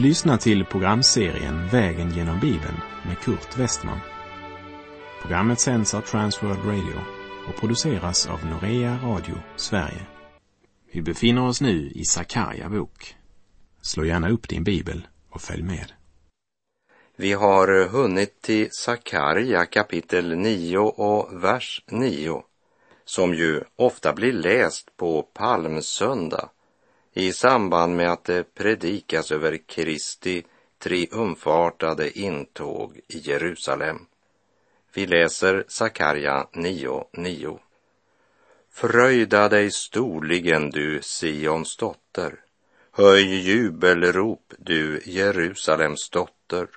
Du lyssnar till programserien Vägen genom Bibeln med Kurt Westman. Programmet sänds av Transworld Radio och produceras av Norea Radio Sverige. Vi befinner oss nu i Sakarja bok. Slå gärna upp din bibel och följ med. Vi har hunnit till Sakarja kapitel 9 och vers 9 som ju ofta blir läst på palmsöndag i samband med att det predikas över Kristi triumfartade intåg i Jerusalem. Vi läser Sakarja 9.9. Fröjda dig storligen, du Sions dotter. Höj jubelrop, du Jerusalems dotter.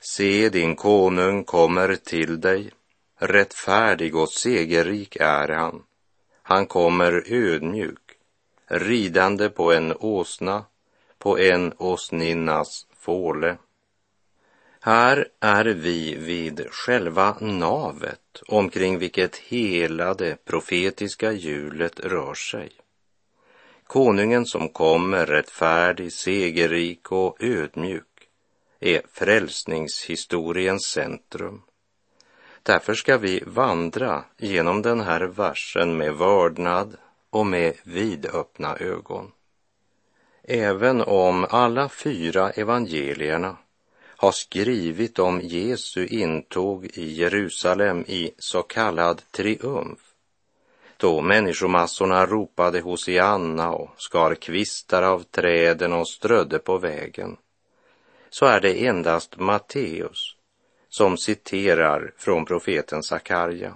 Se, din konung kommer till dig. Rättfärdig och segerrik är han. Han kommer ödmjuk ridande på en åsna, på en åsninnas fåle. Här är vi vid själva navet omkring vilket hela det profetiska hjulet rör sig. Konungen som kommer rättfärdig, segerrik och ödmjuk är frälsningshistoriens centrum. Därför ska vi vandra genom den här versen med vördnad, och med vidöppna ögon. Även om alla fyra evangelierna har skrivit om Jesu intåg i Jerusalem i så kallad triumf, då människomassorna ropade Hosianna och skar kvistar av träden och strödde på vägen, så är det endast Matteus som citerar från profeten Sakarja.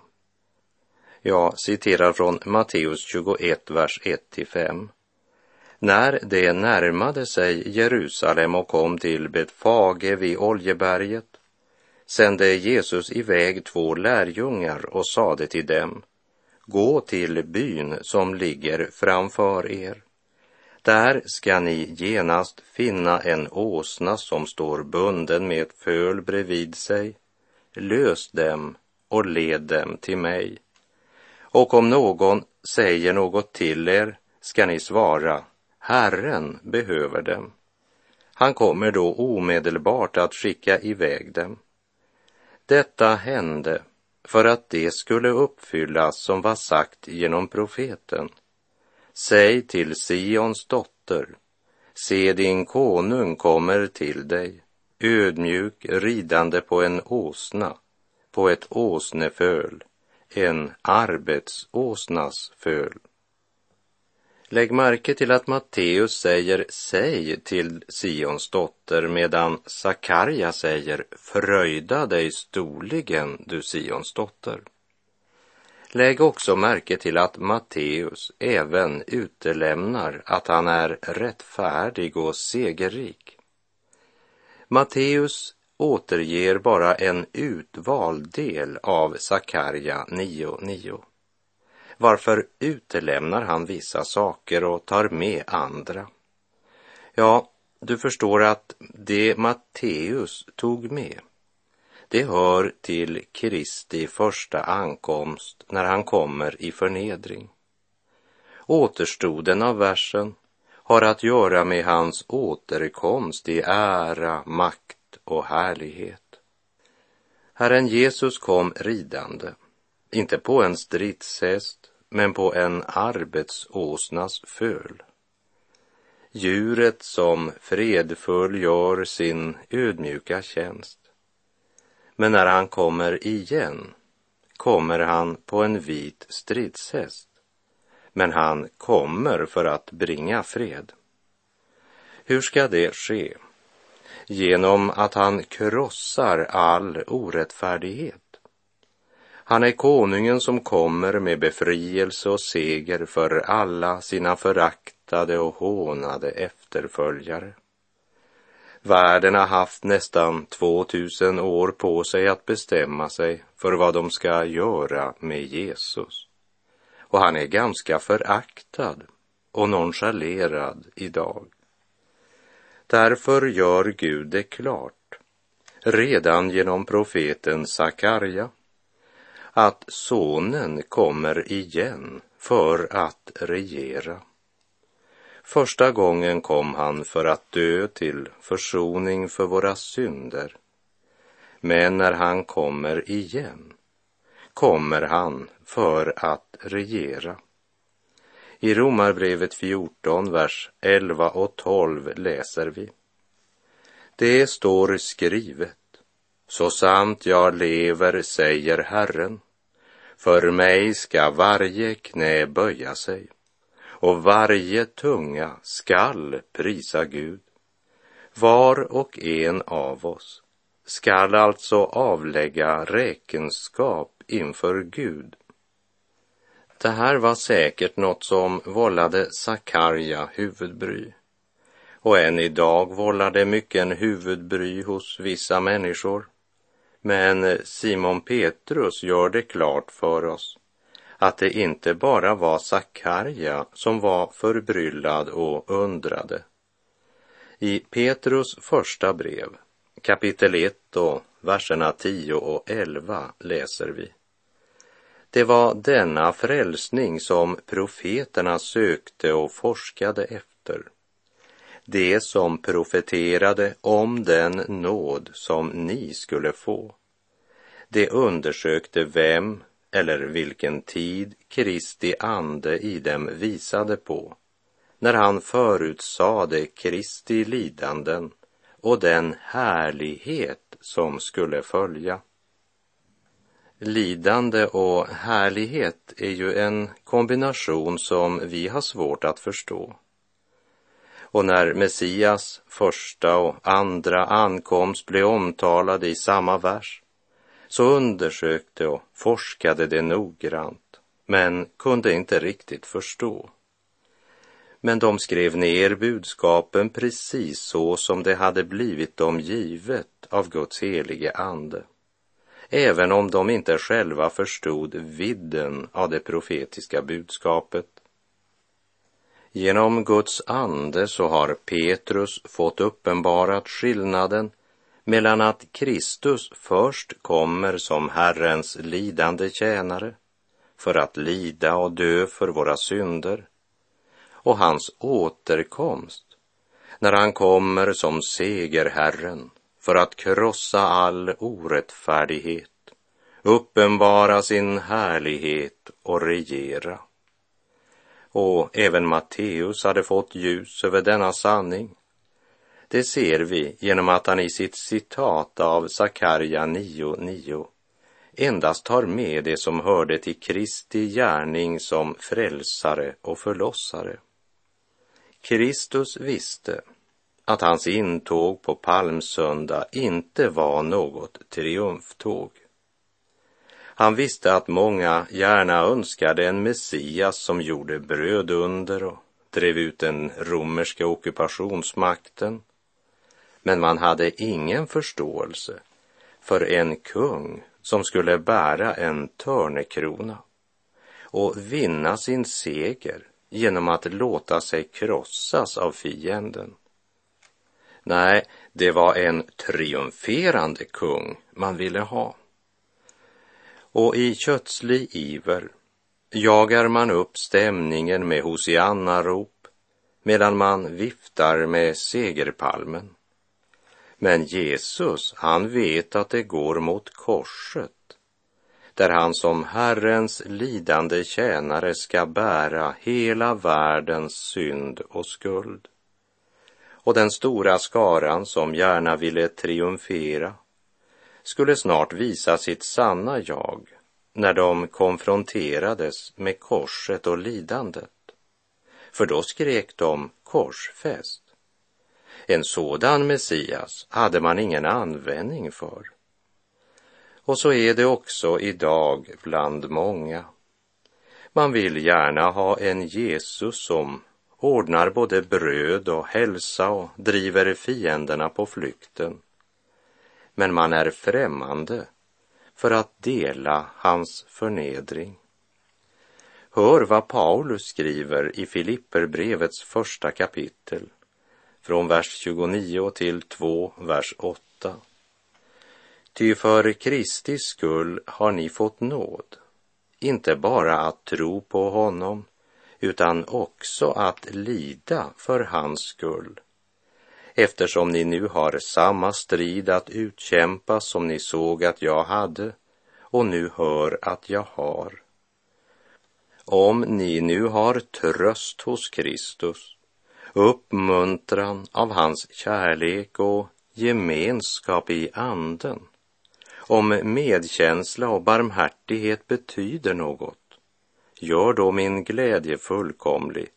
Jag citerar från Matteus 21, vers 1-5. När det närmade sig Jerusalem och kom till Betfage vid Oljeberget sände Jesus iväg två lärjungar och sade till dem, gå till byn som ligger framför er. Där ska ni genast finna en åsna som står bunden med ett föl bredvid sig. Lös dem och led dem till mig. Och om någon säger något till er ska ni svara, Herren behöver dem. Han kommer då omedelbart att skicka iväg dem. Detta hände för att det skulle uppfyllas som var sagt genom profeten. Säg till Sions dotter, se din konung kommer till dig, ödmjuk ridande på en åsna, på ett åsneföl en arbetsåsnas föl. Lägg märke till att Matteus säger säg till Sions dotter medan Sakarja säger fröjda dig storligen du Sions dotter. Lägg också märke till att Matteus även utelämnar att han är rättfärdig och segerrik. Matteus återger bara en utvald del av Sakarja 9.9. Varför utelämnar han vissa saker och tar med andra? Ja, du förstår att det Matteus tog med, det hör till Kristi första ankomst när han kommer i förnedring. Återstoden av versen har att göra med hans återkomst i ära, makt och härlighet. Herren Jesus kom ridande, inte på en stridshäst, men på en arbetsåsnas föl. Djuret som fredfull gör sin ödmjuka tjänst. Men när han kommer igen kommer han på en vit stridshäst. Men han kommer för att bringa fred. Hur ska det ske? Genom att han krossar all orättfärdighet. Han är konungen som kommer med befrielse och seger för alla sina föraktade och hånade efterföljare. Världen har haft nästan 2000 år på sig att bestämma sig för vad de ska göra med Jesus. Och han är ganska föraktad och nonchalerad idag. Därför gör Gud det klart, redan genom profeten Sakarja, att sonen kommer igen för att regera. Första gången kom han för att dö till försoning för våra synder. Men när han kommer igen kommer han för att regera. I Romarbrevet 14, vers 11 och 12 läser vi. Det står skrivet, så sant jag lever, säger Herren, för mig ska varje knä böja sig och varje tunga skall prisa Gud. Var och en av oss skall alltså avlägga räkenskap inför Gud. Det här var säkert något som vållade Sakarja huvudbry. Och än idag vållar det mycken huvudbry hos vissa människor. Men Simon Petrus gör det klart för oss att det inte bara var Sakarja som var förbryllad och undrade. I Petrus första brev, kapitel 1 och verserna 10 och 11 läser vi. Det var denna frälsning som profeterna sökte och forskade efter. Det som profeterade om den nåd som ni skulle få. Det undersökte vem eller vilken tid Kristi ande i dem visade på när han förutsade Kristi lidanden och den härlighet som skulle följa. Lidande och härlighet är ju en kombination som vi har svårt att förstå. Och när Messias första och andra ankomst blev omtalade i samma vers så undersökte och forskade det noggrant, men kunde inte riktigt förstå. Men de skrev ner budskapen precis så som det hade blivit dem givet av Guds helige ande, även om de inte själva förstod vidden av det profetiska budskapet. Genom Guds ande så har Petrus fått uppenbarat skillnaden mellan att Kristus först kommer som Herrens lidande tjänare för att lida och dö för våra synder och hans återkomst när han kommer som segerherren för att krossa all orättfärdighet, uppenbara sin härlighet och regera. Och även Matteus hade fått ljus över denna sanning det ser vi genom att han i sitt citat av Sakarja 9.9 endast tar med det som hörde till Kristi gärning som frälsare och förlossare. Kristus visste att hans intåg på palmsöndag inte var något triumftåg. Han visste att många gärna önskade en Messias som gjorde brödunder och drev ut den romerska ockupationsmakten men man hade ingen förståelse för en kung som skulle bära en törnekrona och vinna sin seger genom att låta sig krossas av fienden. Nej, det var en triumferande kung man ville ha. Och i kötslig iver jagar man upp stämningen med hosianna-rop medan man viftar med segerpalmen. Men Jesus, han vet att det går mot korset där han som Herrens lidande tjänare ska bära hela världens synd och skuld. Och den stora skaran som gärna ville triumfera skulle snart visa sitt sanna jag när de konfronterades med korset och lidandet. För då skrek de korsfäst. En sådan Messias hade man ingen användning för. Och så är det också idag bland många. Man vill gärna ha en Jesus som ordnar både bröd och hälsa och driver fienderna på flykten. Men man är främmande för att dela hans förnedring. Hör vad Paulus skriver i Filipperbrevets första kapitel från vers 29 till 2, vers 8. Ty för Kristi skull har ni fått nåd, inte bara att tro på honom, utan också att lida för hans skull eftersom ni nu har samma strid att utkämpa som ni såg att jag hade och nu hör att jag har. Om ni nu har tröst hos Kristus, uppmuntran av hans kärlek och gemenskap i anden, om medkänsla och barmhärtighet betyder något, gör då min glädje fullkomlig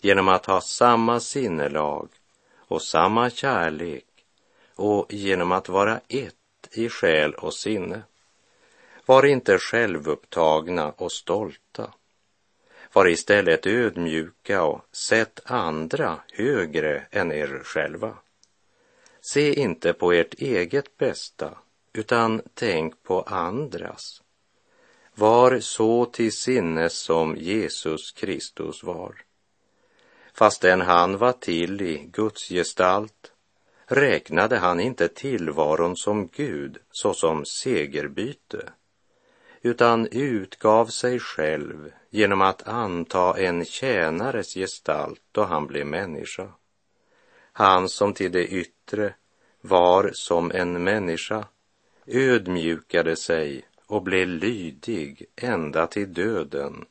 genom att ha samma sinnelag och samma kärlek och genom att vara ett i själ och sinne. Var inte självupptagna och stolta. Var istället ödmjuka och sätt andra högre än er själva. Se inte på ert eget bästa, utan tänk på andras. Var så till sinnes som Jesus Kristus var Fastän han var till i Guds gestalt räknade han inte tillvaron som Gud såsom segerbyte, utan utgav sig själv genom att anta en tjänares gestalt då han blev människa. Han som till det yttre var som en människa ödmjukade sig och blev lydig ända till döden,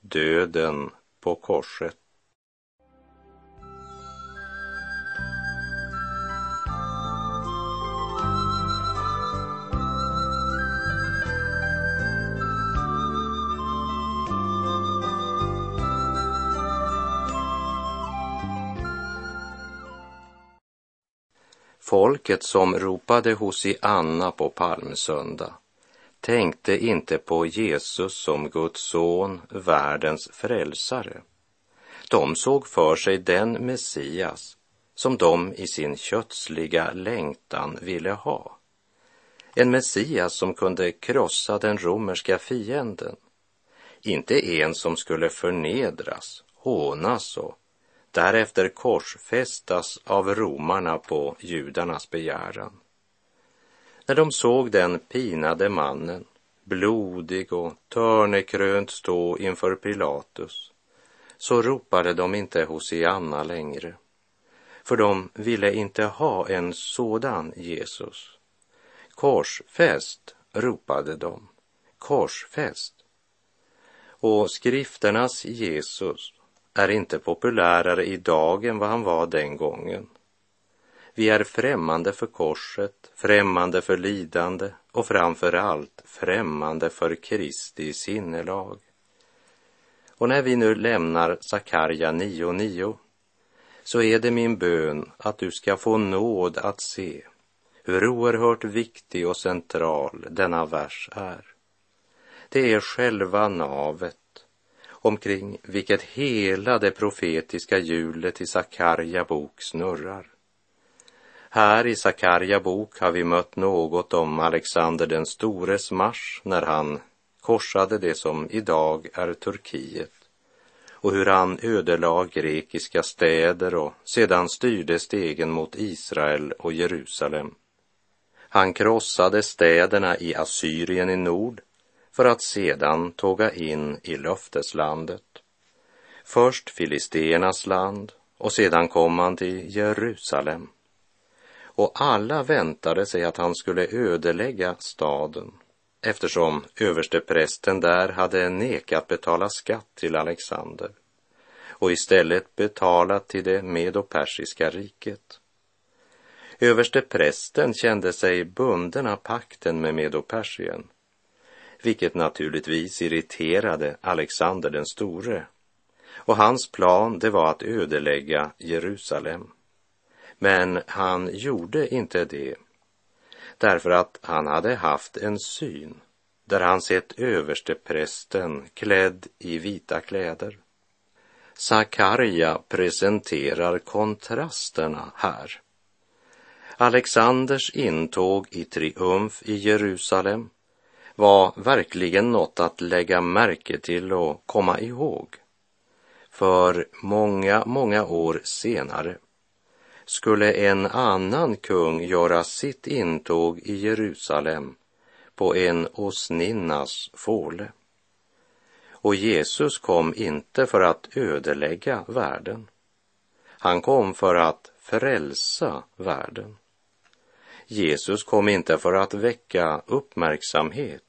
döden på korset. Folket som ropade Hosianna på palmsöndag tänkte inte på Jesus som Guds son, världens frälsare. De såg för sig den Messias som de i sin kötsliga längtan ville ha. En Messias som kunde krossa den romerska fienden. Inte en som skulle förnedras, hånas och därefter korsfästas av romarna på judarnas begäran. När de såg den pinade mannen, blodig och törnekrönt stå inför Pilatus, så ropade de inte Hosianna längre, för de ville inte ha en sådan Jesus. Korsfäst, ropade de, korsfäst. Och skrifternas Jesus är inte populärare idag än vad han var den gången. Vi är främmande för korset, främmande för lidande och framför allt främmande för Kristi sinnelag. Och när vi nu lämnar Sakarja 9.9 så är det min bön att du ska få nåd att se hur oerhört viktig och central denna vers är. Det är själva navet omkring vilket hela det profetiska hjulet i Sakarja bok snurrar. Här i Sakarja bok har vi mött något om Alexander den stores marsch när han korsade det som idag är Turkiet och hur han ödelade grekiska städer och sedan styrde stegen mot Israel och Jerusalem. Han krossade städerna i Assyrien i nord för att sedan tåga in i löfteslandet. Först Filisteernas land och sedan kom han till Jerusalem. Och alla väntade sig att han skulle ödelägga staden eftersom översteprästen där hade nekat betala skatt till Alexander och istället betalat till det medopersiska riket. Översteprästen kände sig bunden av pakten med medopersien vilket naturligtvis irriterade Alexander den store. Och hans plan det var att ödelägga Jerusalem. Men han gjorde inte det därför att han hade haft en syn där han sett översteprästen klädd i vita kläder. Sakarja presenterar kontrasterna här. Alexanders intåg i triumf i Jerusalem var verkligen något att lägga märke till och komma ihåg. För många, många år senare skulle en annan kung göra sitt intåg i Jerusalem på en åsninnas fåle. Och Jesus kom inte för att ödelägga världen. Han kom för att frälsa världen. Jesus kom inte för att väcka uppmärksamhet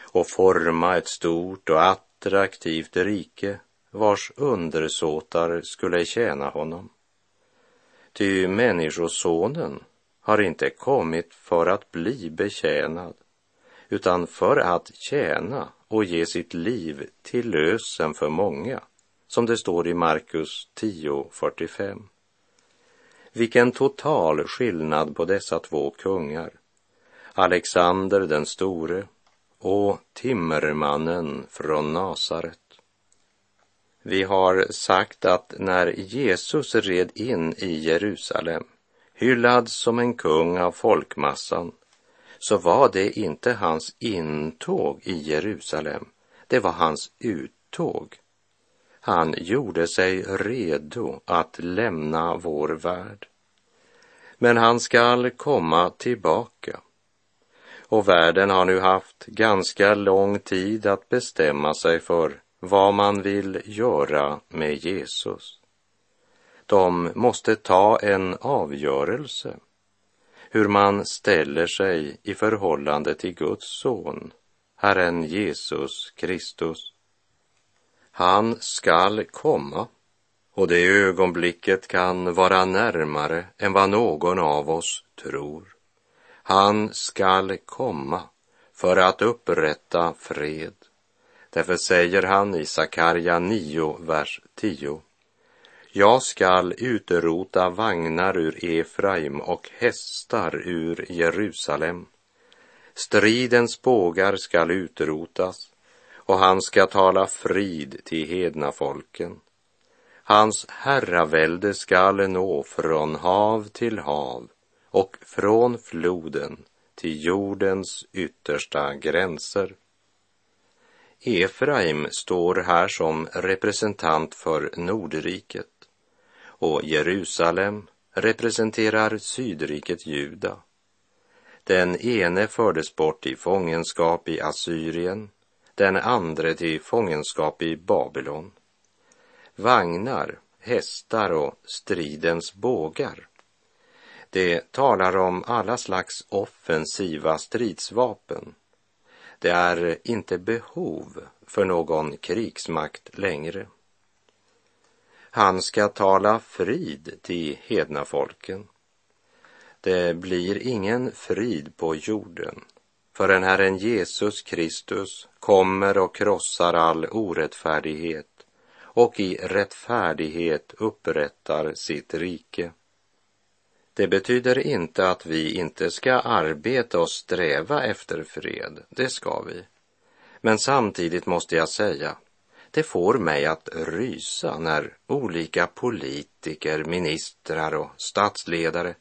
och forma ett stort och attraktivt rike vars undersåtar skulle tjäna honom. Ty Människosonen har inte kommit för att bli betjänad, utan för att tjäna och ge sitt liv till lösen för många, som det står i Markus 10.45. Vilken total skillnad på dessa två kungar, Alexander den store och timmermannen från Nasaret. Vi har sagt att när Jesus red in i Jerusalem, hyllad som en kung av folkmassan, så var det inte hans intåg i Jerusalem, det var hans uttåg. Han gjorde sig redo att lämna vår värld. Men han skall komma tillbaka. Och världen har nu haft ganska lång tid att bestämma sig för vad man vill göra med Jesus. De måste ta en avgörelse hur man ställer sig i förhållande till Guds son, Herren Jesus Kristus. Han skall komma och det ögonblicket kan vara närmare än vad någon av oss tror. Han skall komma för att upprätta fred Därför säger han i Sakarja 9, vers 10. Jag skall utrota vagnar ur Efraim och hästar ur Jerusalem. Stridens bågar skall utrotas och han ska tala frid till hedna folken. Hans herravälde skall nå från hav till hav och från floden till jordens yttersta gränser. Efraim står här som representant för Nordriket och Jerusalem representerar Sydriket Juda. Den ene fördes bort i fångenskap i Assyrien, den andre till fångenskap i Babylon. Vagnar, hästar och stridens bågar. Det talar om alla slags offensiva stridsvapen det är inte behov för någon krigsmakt längre. Han ska tala frid till hedna folken. Det blir ingen frid på jorden förrän Herren Jesus Kristus kommer och krossar all orättfärdighet och i rättfärdighet upprättar sitt rike. Det betyder inte att vi inte ska arbeta och sträva efter fred, det ska vi. Men samtidigt måste jag säga, det får mig att rysa när olika politiker, ministrar och statsledare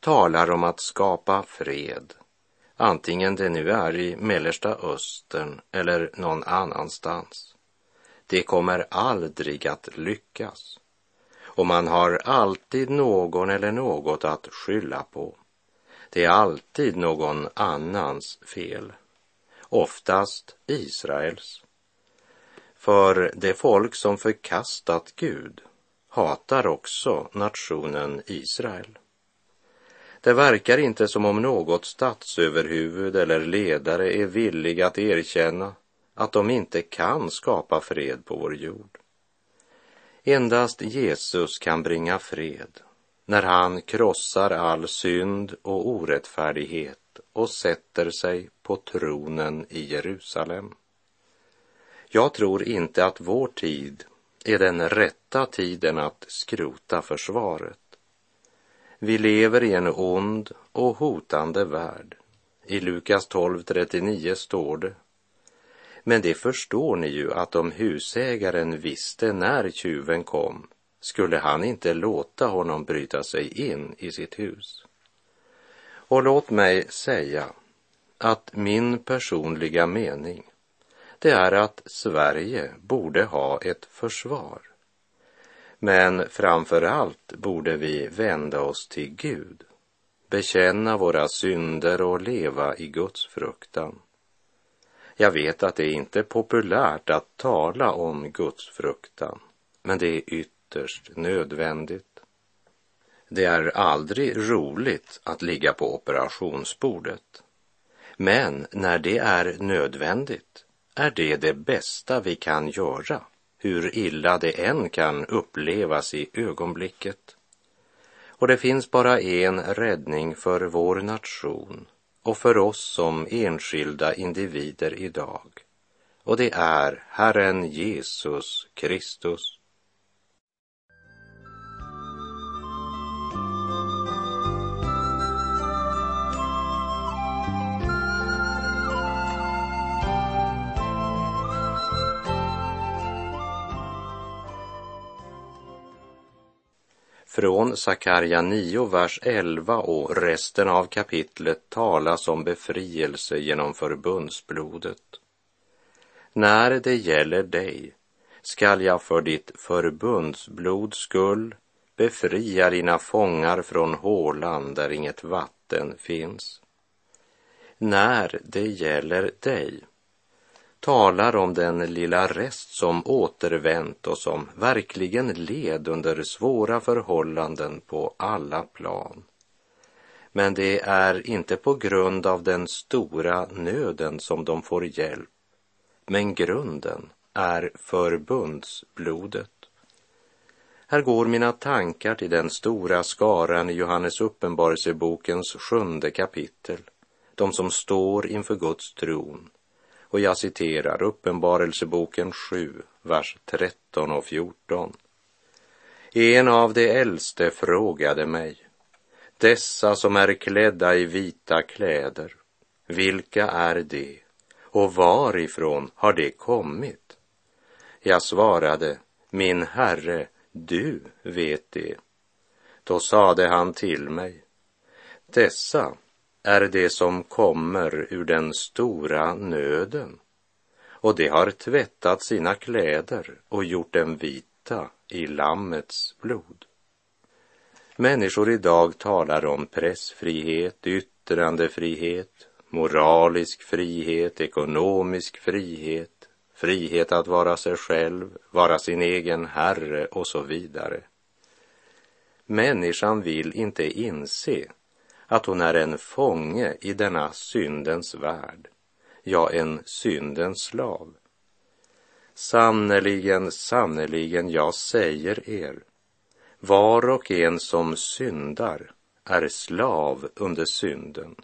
talar om att skapa fred, antingen det nu är i Mellersta Östern eller någon annanstans. Det kommer aldrig att lyckas och man har alltid någon eller något att skylla på. Det är alltid någon annans fel, oftast Israels. För det folk som förkastat Gud hatar också nationen Israel. Det verkar inte som om något statsöverhuvud eller ledare är villig att erkänna att de inte kan skapa fred på vår jord. Endast Jesus kan bringa fred när han krossar all synd och orättfärdighet och sätter sig på tronen i Jerusalem. Jag tror inte att vår tid är den rätta tiden att skrota försvaret. Vi lever i en ond och hotande värld. I Lukas 12.39 står det men det förstår ni ju att om husägaren visste när tjuven kom skulle han inte låta honom bryta sig in i sitt hus. Och låt mig säga att min personliga mening det är att Sverige borde ha ett försvar. Men framför allt borde vi vända oss till Gud, bekänna våra synder och leva i Guds fruktan. Jag vet att det inte är populärt att tala om Guds fruktan, men det är ytterst nödvändigt. Det är aldrig roligt att ligga på operationsbordet. Men när det är nödvändigt är det det bästa vi kan göra, hur illa det än kan upplevas i ögonblicket. Och det finns bara en räddning för vår nation och för oss som enskilda individer idag. Och det är Herren Jesus Kristus. Från Sakarja 9, vers 11 och resten av kapitlet talas om befrielse genom förbundsblodet. När det gäller dig skall jag för ditt förbundsblods skull befria dina fångar från hålan där inget vatten finns. När det gäller dig talar om den lilla rest som återvänt och som verkligen led under svåra förhållanden på alla plan. Men det är inte på grund av den stora nöden som de får hjälp, men grunden är förbundsblodet. Här går mina tankar till den stora skaran i Johannes uppenbarelsebokens sjunde kapitel, de som står inför Guds tron och jag citerar Uppenbarelseboken 7, vers 13 och 14. En av de äldste frågade mig, dessa som är klädda i vita kläder, vilka är de och varifrån har de kommit? Jag svarade, min herre, du vet det. Då sade han till mig, dessa är det som kommer ur den stora nöden och det har tvättat sina kläder och gjort dem vita i Lammets blod. Människor idag talar om pressfrihet, yttrandefrihet, moralisk frihet, ekonomisk frihet, frihet att vara sig själv, vara sin egen herre och så vidare. Människan vill inte inse att hon är en fånge i denna syndens värld, ja, en syndens slav. Sannerligen, sannerligen, jag säger er, var och en som syndar är slav under synden,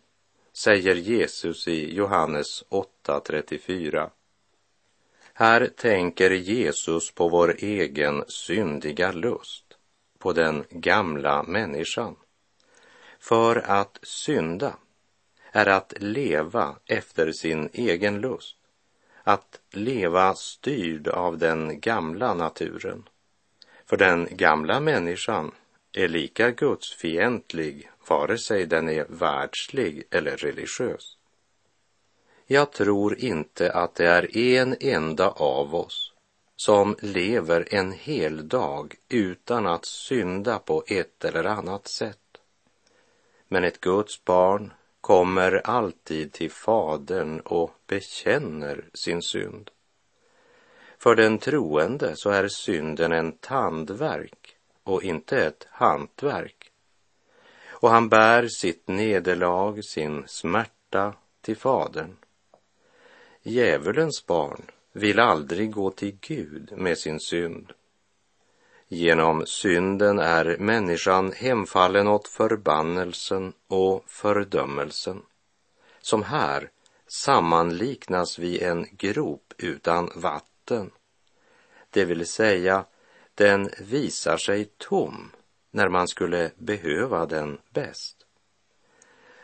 säger Jesus i Johannes 8.34. Här tänker Jesus på vår egen syndiga lust, på den gamla människan. För att synda är att leva efter sin egen lust, att leva styrd av den gamla naturen. För den gamla människan är lika gudsfientlig vare sig den är världslig eller religiös. Jag tror inte att det är en enda av oss som lever en hel dag utan att synda på ett eller annat sätt. Men ett Guds barn kommer alltid till Fadern och bekänner sin synd. För den troende så är synden en tandverk och inte ett hantverk. Och han bär sitt nederlag, sin smärta till Fadern. Djävulens barn vill aldrig gå till Gud med sin synd Genom synden är människan hemfallen åt förbannelsen och fördömelsen, som här sammanliknas vid en grop utan vatten. Det vill säga, den visar sig tom när man skulle behöva den bäst.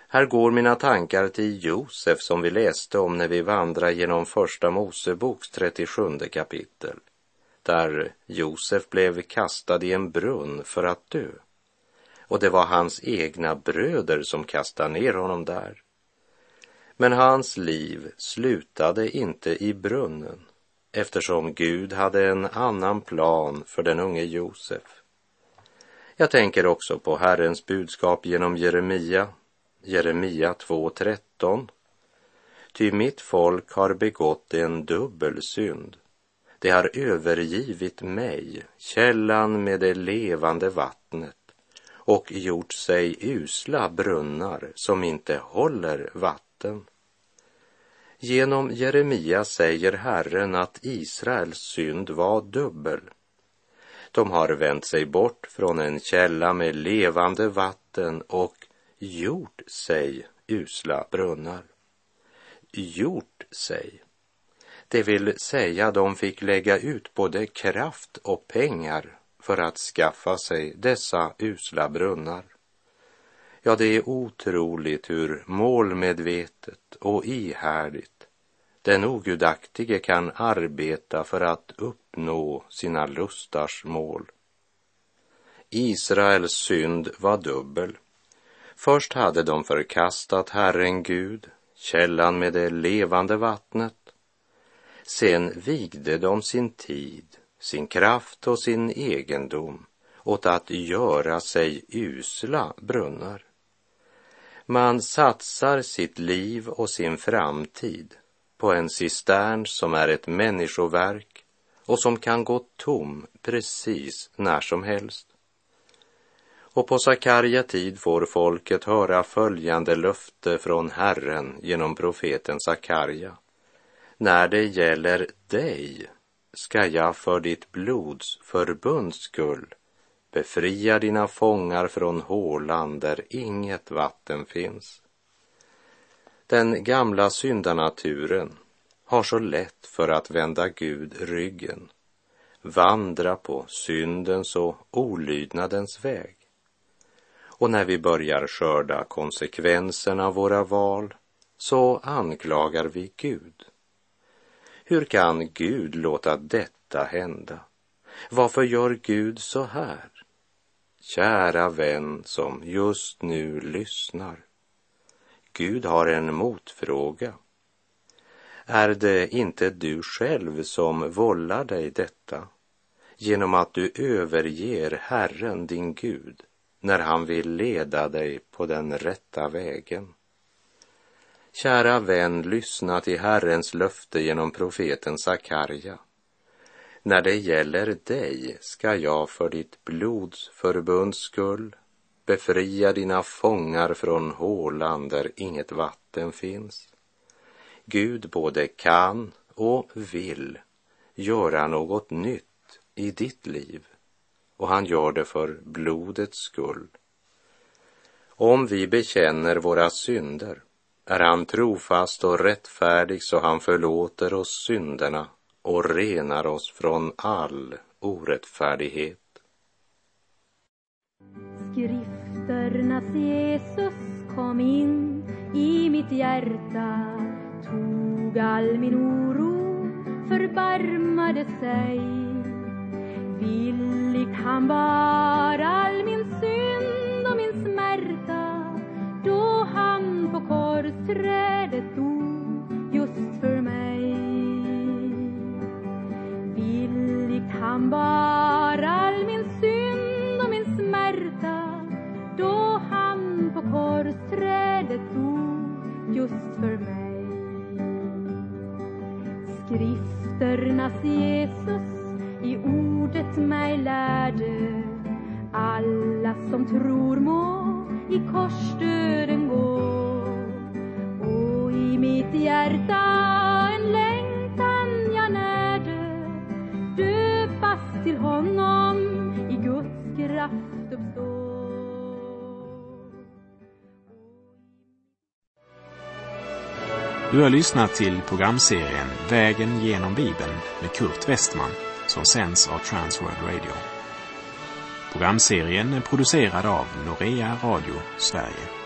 Här går mina tankar till Josef som vi läste om när vi vandrar genom Första Moseboks 37 kapitel där Josef blev kastad i en brunn för att dö. Och det var hans egna bröder som kastade ner honom där. Men hans liv slutade inte i brunnen eftersom Gud hade en annan plan för den unge Josef. Jag tänker också på Herrens budskap genom Jeremia, Jeremia 2.13. Ty mitt folk har begått en dubbel synd det har övergivit mig, källan med det levande vattnet, och gjort sig usla brunnar som inte håller vatten. Genom Jeremia säger Herren att Israels synd var dubbel. De har vänt sig bort från en källa med levande vatten och gjort sig usla brunnar. Gjort sig. Det vill säga de fick lägga ut både kraft och pengar för att skaffa sig dessa usla brunnar. Ja, det är otroligt hur målmedvetet och ihärdigt den ogudaktige kan arbeta för att uppnå sina lustars mål. Israels synd var dubbel. Först hade de förkastat Herren Gud, källan med det levande vattnet. Sen vigde de sin tid, sin kraft och sin egendom åt att göra sig usla brunnar. Man satsar sitt liv och sin framtid på en cistern som är ett människoverk och som kan gå tom precis när som helst. Och på Sakarja tid får folket höra följande löfte från Herren genom profeten Sakarja. När det gäller dig ska jag för ditt blods förbunds skull befria dina fångar från hålan där inget vatten finns. Den gamla syndanaturen har så lätt för att vända Gud ryggen, vandra på syndens och olydnadens väg. Och när vi börjar skörda konsekvenserna av våra val så anklagar vi Gud. Hur kan Gud låta detta hända? Varför gör Gud så här? Kära vän som just nu lyssnar. Gud har en motfråga. Är det inte du själv som vållar dig detta genom att du överger Herren, din Gud, när han vill leda dig på den rätta vägen? Kära vän, lyssna till Herrens löfte genom profeten Sakarja. När det gäller dig ska jag för ditt blods förbunds skull befria dina fångar från hålan där inget vatten finns. Gud både kan och vill göra något nytt i ditt liv och han gör det för blodets skull. Om vi bekänner våra synder är han trofast och rättfärdig så han förlåter oss synderna och renar oss från all orättfärdighet. Skrifternas Jesus kom in i mitt hjärta tog all min oro, förbarmade sig villigt han bar all min synd och min smärta han på korsträdet dog just för mig. Villigt han bar all min synd och min smärta då han på korsträdet dog just för mig. Skrifternas Jesus i ordet mig lärde alla som tror må i korsdöden gå mitt hjärta en längtan jag närde döpas till honom i Guds kraft uppstå Du har lyssnat till programserien Vägen genom Bibeln med Kurt Westman som sänds av Transworld Radio. Programserien är producerad av Norea Radio Sverige.